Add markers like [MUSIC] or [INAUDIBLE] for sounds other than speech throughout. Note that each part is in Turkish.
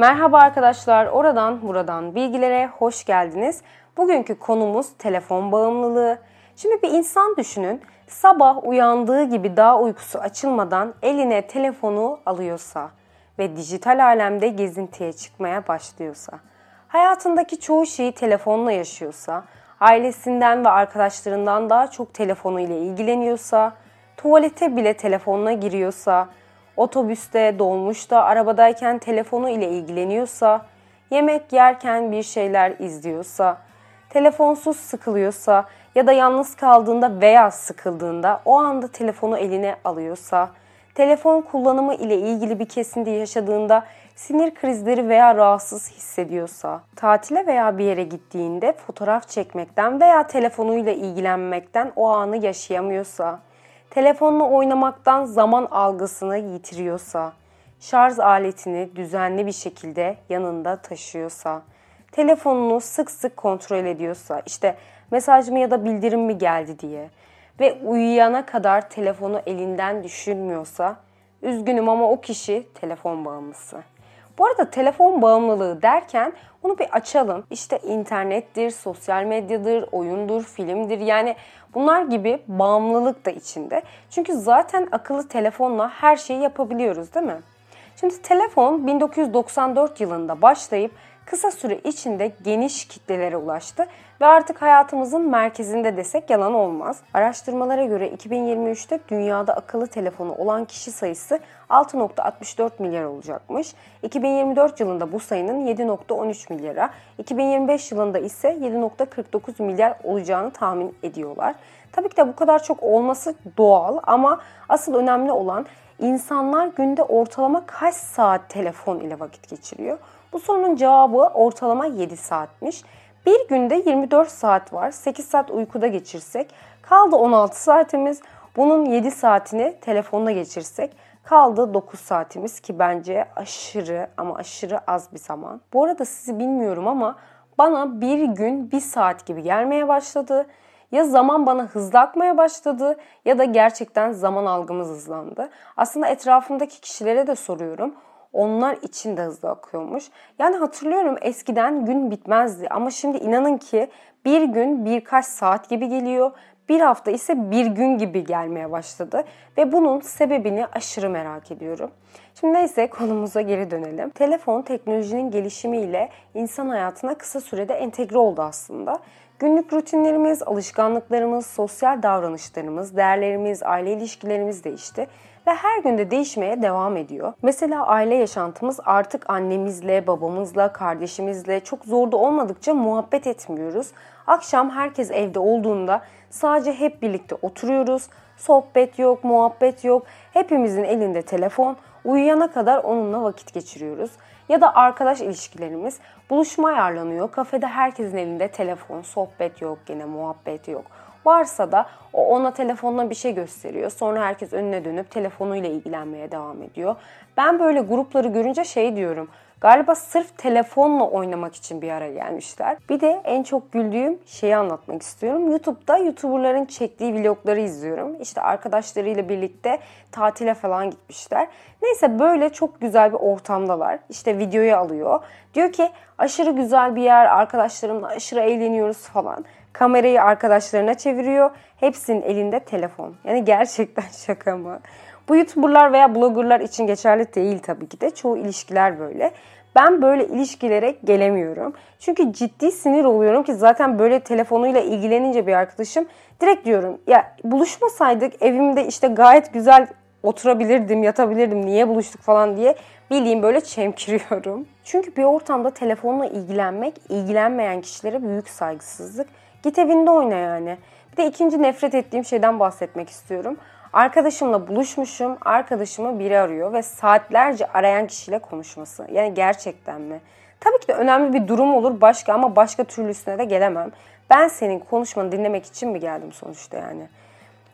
Merhaba arkadaşlar, oradan buradan bilgilere hoş geldiniz. Bugünkü konumuz telefon bağımlılığı. Şimdi bir insan düşünün, sabah uyandığı gibi daha uykusu açılmadan eline telefonu alıyorsa ve dijital alemde gezintiye çıkmaya başlıyorsa, hayatındaki çoğu şeyi telefonla yaşıyorsa, ailesinden ve arkadaşlarından daha çok telefonu ile ilgileniyorsa, tuvalete bile telefonla giriyorsa, otobüste, dolmuşta, arabadayken telefonu ile ilgileniyorsa, yemek yerken bir şeyler izliyorsa, telefonsuz sıkılıyorsa ya da yalnız kaldığında veya sıkıldığında o anda telefonu eline alıyorsa, telefon kullanımı ile ilgili bir kesinti yaşadığında sinir krizleri veya rahatsız hissediyorsa, tatile veya bir yere gittiğinde fotoğraf çekmekten veya telefonuyla ilgilenmekten o anı yaşayamıyorsa, telefonla oynamaktan zaman algısını yitiriyorsa, şarj aletini düzenli bir şekilde yanında taşıyorsa, telefonunu sık sık kontrol ediyorsa, işte mesaj mı ya da bildirim mi geldi diye ve uyuyana kadar telefonu elinden düşürmüyorsa, üzgünüm ama o kişi telefon bağımlısı. Bu arada telefon bağımlılığı derken bunu bir açalım. İşte internettir, sosyal medyadır, oyundur, filmdir. Yani bunlar gibi bağımlılık da içinde. Çünkü zaten akıllı telefonla her şeyi yapabiliyoruz değil mi? Şimdi telefon 1994 yılında başlayıp kısa süre içinde geniş kitlelere ulaştı ve artık hayatımızın merkezinde desek yalan olmaz. Araştırmalara göre 2023'te dünyada akıllı telefonu olan kişi sayısı 6.64 milyar olacakmış. 2024 yılında bu sayının 7.13 milyara, 2025 yılında ise 7.49 milyar olacağını tahmin ediyorlar. Tabii ki de bu kadar çok olması doğal ama asıl önemli olan insanlar günde ortalama kaç saat telefon ile vakit geçiriyor? Bu sorunun cevabı ortalama 7 saatmiş. Bir günde 24 saat var. 8 saat uykuda geçirsek kaldı 16 saatimiz. Bunun 7 saatini telefonda geçirsek kaldı 9 saatimiz ki bence aşırı ama aşırı az bir zaman. Bu arada sizi bilmiyorum ama bana bir gün bir saat gibi gelmeye başladı. Ya zaman bana hızlı akmaya başladı ya da gerçekten zaman algımız hızlandı. Aslında etrafımdaki kişilere de soruyorum. Onlar için de hızlı akıyormuş. Yani hatırlıyorum eskiden gün bitmezdi ama şimdi inanın ki bir gün birkaç saat gibi geliyor. Bir hafta ise bir gün gibi gelmeye başladı ve bunun sebebini aşırı merak ediyorum. Şimdi neyse konumuza geri dönelim. Telefon teknolojinin gelişimiyle insan hayatına kısa sürede entegre oldu aslında. Günlük rutinlerimiz, alışkanlıklarımız, sosyal davranışlarımız, değerlerimiz, aile ilişkilerimiz değişti ve her günde değişmeye devam ediyor. Mesela aile yaşantımız artık annemizle, babamızla, kardeşimizle çok zorda olmadıkça muhabbet etmiyoruz. Akşam herkes evde olduğunda sadece hep birlikte oturuyoruz. Sohbet yok, muhabbet yok. Hepimizin elinde telefon. Uyuyana kadar onunla vakit geçiriyoruz. Ya da arkadaş ilişkilerimiz buluşma ayarlanıyor. Kafede herkesin elinde telefon, sohbet yok, gene muhabbet yok. Varsa da o ona telefonla bir şey gösteriyor. Sonra herkes önüne dönüp telefonuyla ilgilenmeye devam ediyor. Ben böyle grupları görünce şey diyorum. Galiba sırf telefonla oynamak için bir ara gelmişler. Bir de en çok güldüğüm şeyi anlatmak istiyorum. YouTube'da YouTuber'ların çektiği vlogları izliyorum. İşte arkadaşlarıyla birlikte tatile falan gitmişler. Neyse böyle çok güzel bir ortamdalar. İşte videoyu alıyor. Diyor ki aşırı güzel bir yer, arkadaşlarımla aşırı eğleniyoruz falan. Kamerayı arkadaşlarına çeviriyor. Hepsinin elinde telefon. Yani gerçekten [LAUGHS] şaka mı? Bu YouTuber'lar veya bloggerlar için geçerli değil tabii ki de. Çoğu ilişkiler böyle. Ben böyle ilişkilere gelemiyorum. Çünkü ciddi sinir oluyorum ki zaten böyle telefonuyla ilgilenince bir arkadaşım direkt diyorum ya buluşmasaydık evimde işte gayet güzel oturabilirdim, yatabilirdim, niye buluştuk falan diye bildiğim böyle çemkiriyorum. [LAUGHS] Çünkü bir ortamda telefonla ilgilenmek ilgilenmeyen kişilere büyük saygısızlık. Git evinde oyna yani. Bir de ikinci nefret ettiğim şeyden bahsetmek istiyorum. Arkadaşımla buluşmuşum, arkadaşımı biri arıyor ve saatlerce arayan kişiyle konuşması. Yani gerçekten mi? Tabii ki de önemli bir durum olur başka ama başka türlüsüne de gelemem. Ben senin konuşmanı dinlemek için mi geldim sonuçta yani?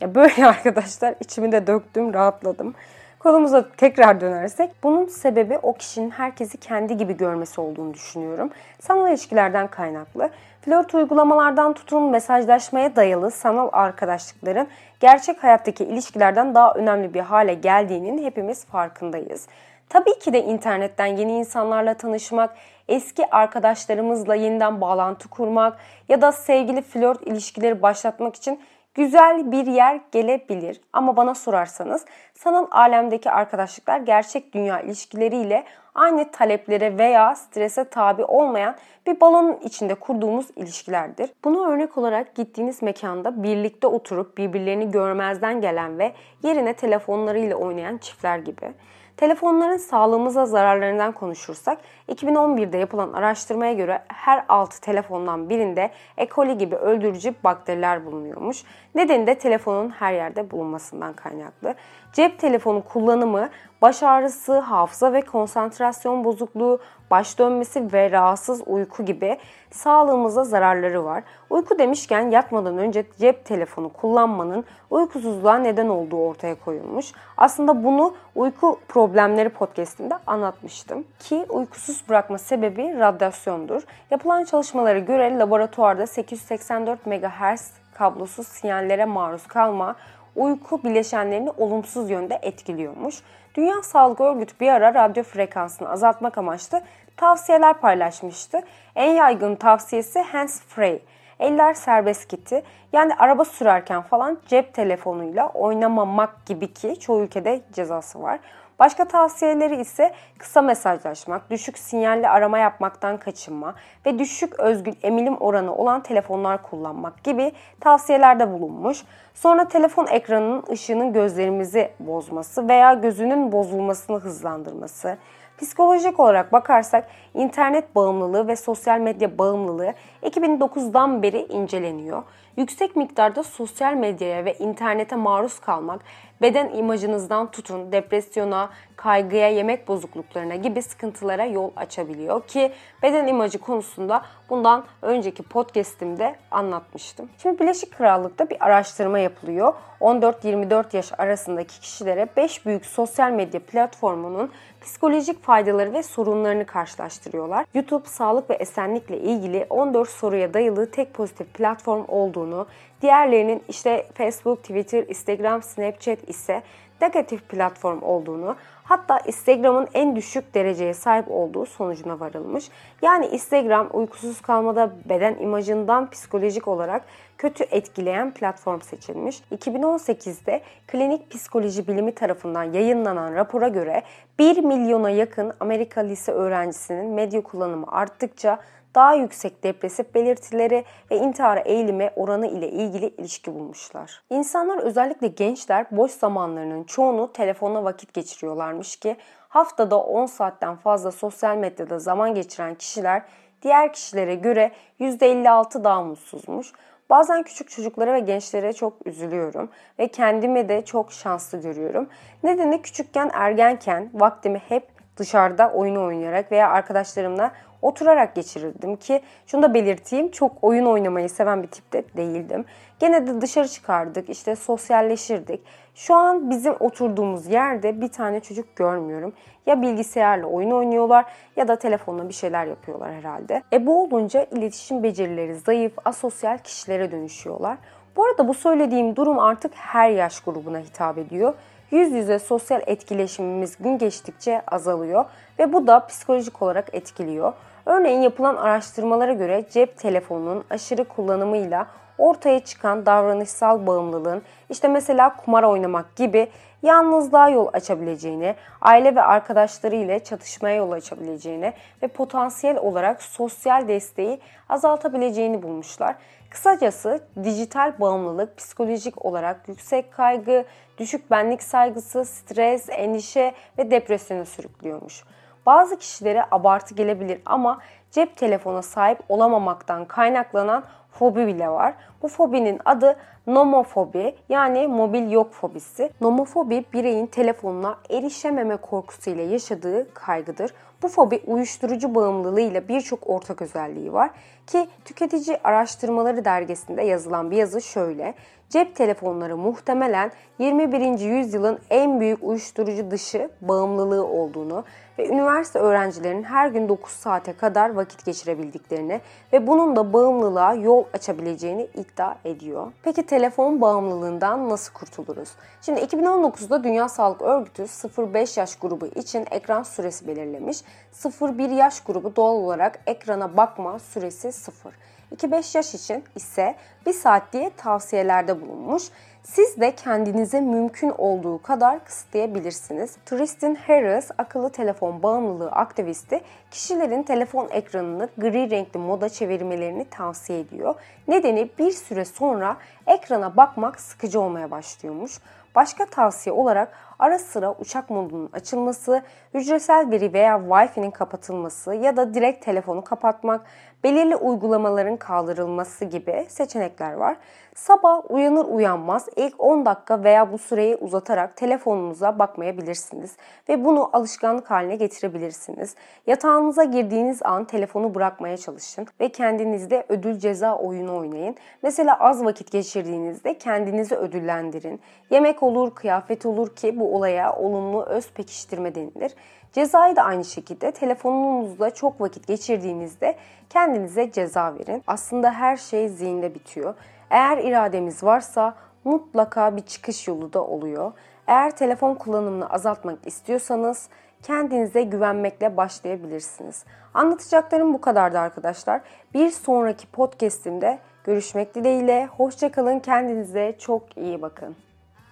Ya böyle [LAUGHS] arkadaşlar içimi de döktüm, rahatladım. Konumuza tekrar dönersek bunun sebebi o kişinin herkesi kendi gibi görmesi olduğunu düşünüyorum. Sanal ilişkilerden kaynaklı. Flört uygulamalardan tutun mesajlaşmaya dayalı sanal arkadaşlıkların gerçek hayattaki ilişkilerden daha önemli bir hale geldiğinin hepimiz farkındayız. Tabii ki de internetten yeni insanlarla tanışmak, eski arkadaşlarımızla yeniden bağlantı kurmak ya da sevgili flört ilişkileri başlatmak için güzel bir yer gelebilir. Ama bana sorarsanız sanal alemdeki arkadaşlıklar gerçek dünya ilişkileriyle aynı taleplere veya strese tabi olmayan bir balonun içinde kurduğumuz ilişkilerdir. Bunu örnek olarak gittiğiniz mekanda birlikte oturup birbirlerini görmezden gelen ve yerine telefonlarıyla oynayan çiftler gibi. Telefonların sağlığımıza zararlarından konuşursak 2011'de yapılan araştırmaya göre her 6 telefondan birinde E. coli gibi öldürücü bakteriler bulunuyormuş. Nedeni de telefonun her yerde bulunmasından kaynaklı. Cep telefonu kullanımı baş ağrısı, hafıza ve konsantrasyon bozukluğu, baş dönmesi ve rahatsız uyku gibi sağlığımıza zararları var. Uyku demişken yatmadan önce cep telefonu kullanmanın uykusuzluğa neden olduğu ortaya koyulmuş. Aslında bunu uyku problemleri podcastinde anlatmıştım. Ki uykusuz bırakma sebebi radyasyondur. Yapılan çalışmalara göre laboratuvarda 884 MHz kablosuz sinyallere maruz kalma uyku bileşenlerini olumsuz yönde etkiliyormuş. Dünya Sağlık Örgütü bir ara radyo frekansını azaltmak amaçlı tavsiyeler paylaşmıştı. En yaygın tavsiyesi hands free. Eller serbest kiti. Yani araba sürerken falan cep telefonuyla oynamamak gibi ki çoğu ülkede cezası var. Başka tavsiyeleri ise kısa mesajlaşmak, düşük sinyalli arama yapmaktan kaçınma ve düşük özgül emilim oranı olan telefonlar kullanmak gibi tavsiyelerde bulunmuş. Sonra telefon ekranının ışığının gözlerimizi bozması veya gözünün bozulmasını hızlandırması, Psikolojik olarak bakarsak internet bağımlılığı ve sosyal medya bağımlılığı 2009'dan beri inceleniyor. Yüksek miktarda sosyal medyaya ve internete maruz kalmak beden imajınızdan tutun depresyona, kaygıya, yemek bozukluklarına gibi sıkıntılara yol açabiliyor ki beden imajı konusunda bundan önceki podcast'imde anlatmıştım. Şimdi Birleşik Krallık'ta bir araştırma yapılıyor. 14-24 yaş arasındaki kişilere 5 büyük sosyal medya platformunun psikolojik faydaları ve sorunlarını karşılaştırıyorlar. YouTube sağlık ve esenlikle ilgili 14 soruya dayalı tek pozitif platform olduğunu, diğerlerinin işte Facebook, Twitter, Instagram, Snapchat ise negatif platform olduğunu, hatta Instagram'ın en düşük dereceye sahip olduğu sonucuna varılmış. Yani Instagram uykusuz kalmada beden imajından psikolojik olarak kötü etkileyen platform seçilmiş. 2018'de Klinik Psikoloji Bilimi tarafından yayınlanan rapora göre 1 milyona yakın Amerika lise öğrencisinin medya kullanımı arttıkça daha yüksek depresif belirtileri ve intihara eğilimi oranı ile ilgili ilişki bulmuşlar. İnsanlar özellikle gençler boş zamanlarının çoğunu telefonla vakit geçiriyorlarmış ki haftada 10 saatten fazla sosyal medyada zaman geçiren kişiler diğer kişilere göre %56 daha mutsuzmuş. Bazen küçük çocuklara ve gençlere çok üzülüyorum ve kendimi de çok şanslı görüyorum. Nedeni küçükken ergenken vaktimi hep dışarıda oyun oynayarak veya arkadaşlarımla oturarak geçirirdim ki şunu da belirteyim çok oyun oynamayı seven bir tipte değildim. Gene de dışarı çıkardık işte sosyalleşirdik. Şu an bizim oturduğumuz yerde bir tane çocuk görmüyorum. Ya bilgisayarla oyun oynuyorlar ya da telefonla bir şeyler yapıyorlar herhalde. E bu olunca iletişim becerileri zayıf, asosyal kişilere dönüşüyorlar. Bu arada bu söylediğim durum artık her yaş grubuna hitap ediyor. Yüz yüze sosyal etkileşimimiz gün geçtikçe azalıyor ve bu da psikolojik olarak etkiliyor. Örneğin yapılan araştırmalara göre cep telefonunun aşırı kullanımıyla ortaya çıkan davranışsal bağımlılığın işte mesela kumar oynamak gibi yalnızlığa yol açabileceğini, aile ve arkadaşları ile çatışmaya yol açabileceğini ve potansiyel olarak sosyal desteği azaltabileceğini bulmuşlar. Kısacası dijital bağımlılık psikolojik olarak yüksek kaygı, düşük benlik saygısı, stres, endişe ve depresyona sürüklüyormuş. Bazı kişilere abartı gelebilir ama cep telefona sahip olamamaktan kaynaklanan fobi bile var. Bu fobinin adı nomofobi yani mobil yok fobisi. Nomofobi bireyin telefonuna erişememe korkusuyla yaşadığı kaygıdır. Bu fobi uyuşturucu bağımlılığıyla birçok ortak özelliği var ki tüketici araştırmaları dergisinde yazılan bir yazı şöyle. Cep telefonları muhtemelen 21. yüzyılın en büyük uyuşturucu dışı bağımlılığı olduğunu ve üniversite öğrencilerinin her gün 9 saate kadar vakit geçirebildiklerini ve bunun da bağımlılığa yol açabileceğini iddia ediyor. Peki telefon bağımlılığından nasıl kurtuluruz? Şimdi 2019'da Dünya Sağlık Örgütü 0-5 yaş grubu için ekran süresi belirlemiş. 0-1 yaş grubu doğal olarak ekrana bakma süresi 0. 2-5 yaş için ise 1 saat diye tavsiyelerde bulunmuş. Siz de kendinize mümkün olduğu kadar kısıtlayabilirsiniz. Tristan Harris, akıllı telefon bağımlılığı aktivisti, kişilerin telefon ekranını gri renkli moda çevirmelerini tavsiye ediyor. Nedeni bir süre sonra ekrana bakmak sıkıcı olmaya başlıyormuş. Başka tavsiye olarak ara sıra uçak modunun açılması, hücresel veri veya Wi-Fi'nin kapatılması ya da direkt telefonu kapatmak, belirli uygulamaların kaldırılması gibi seçenekler var. Sabah uyanır uyanmaz ilk 10 dakika veya bu süreyi uzatarak telefonunuza bakmayabilirsiniz ve bunu alışkanlık haline getirebilirsiniz. Yatağınıza girdiğiniz an telefonu bırakmaya çalışın ve kendinizde ödül ceza oyunu oynayın. Mesela az vakit geçirdiğinizde kendinizi ödüllendirin. Yemek olur, kıyafet olur ki bu olaya olumlu öz pekiştirme denilir. Cezayı da aynı şekilde telefonunuzda çok vakit geçirdiğinizde kendinize ceza verin. Aslında her şey zihinde bitiyor. Eğer irademiz varsa mutlaka bir çıkış yolu da oluyor. Eğer telefon kullanımını azaltmak istiyorsanız kendinize güvenmekle başlayabilirsiniz. Anlatacaklarım bu kadardı arkadaşlar. Bir sonraki podcast'imde görüşmek dileğiyle. Hoşçakalın. Kendinize çok iyi bakın.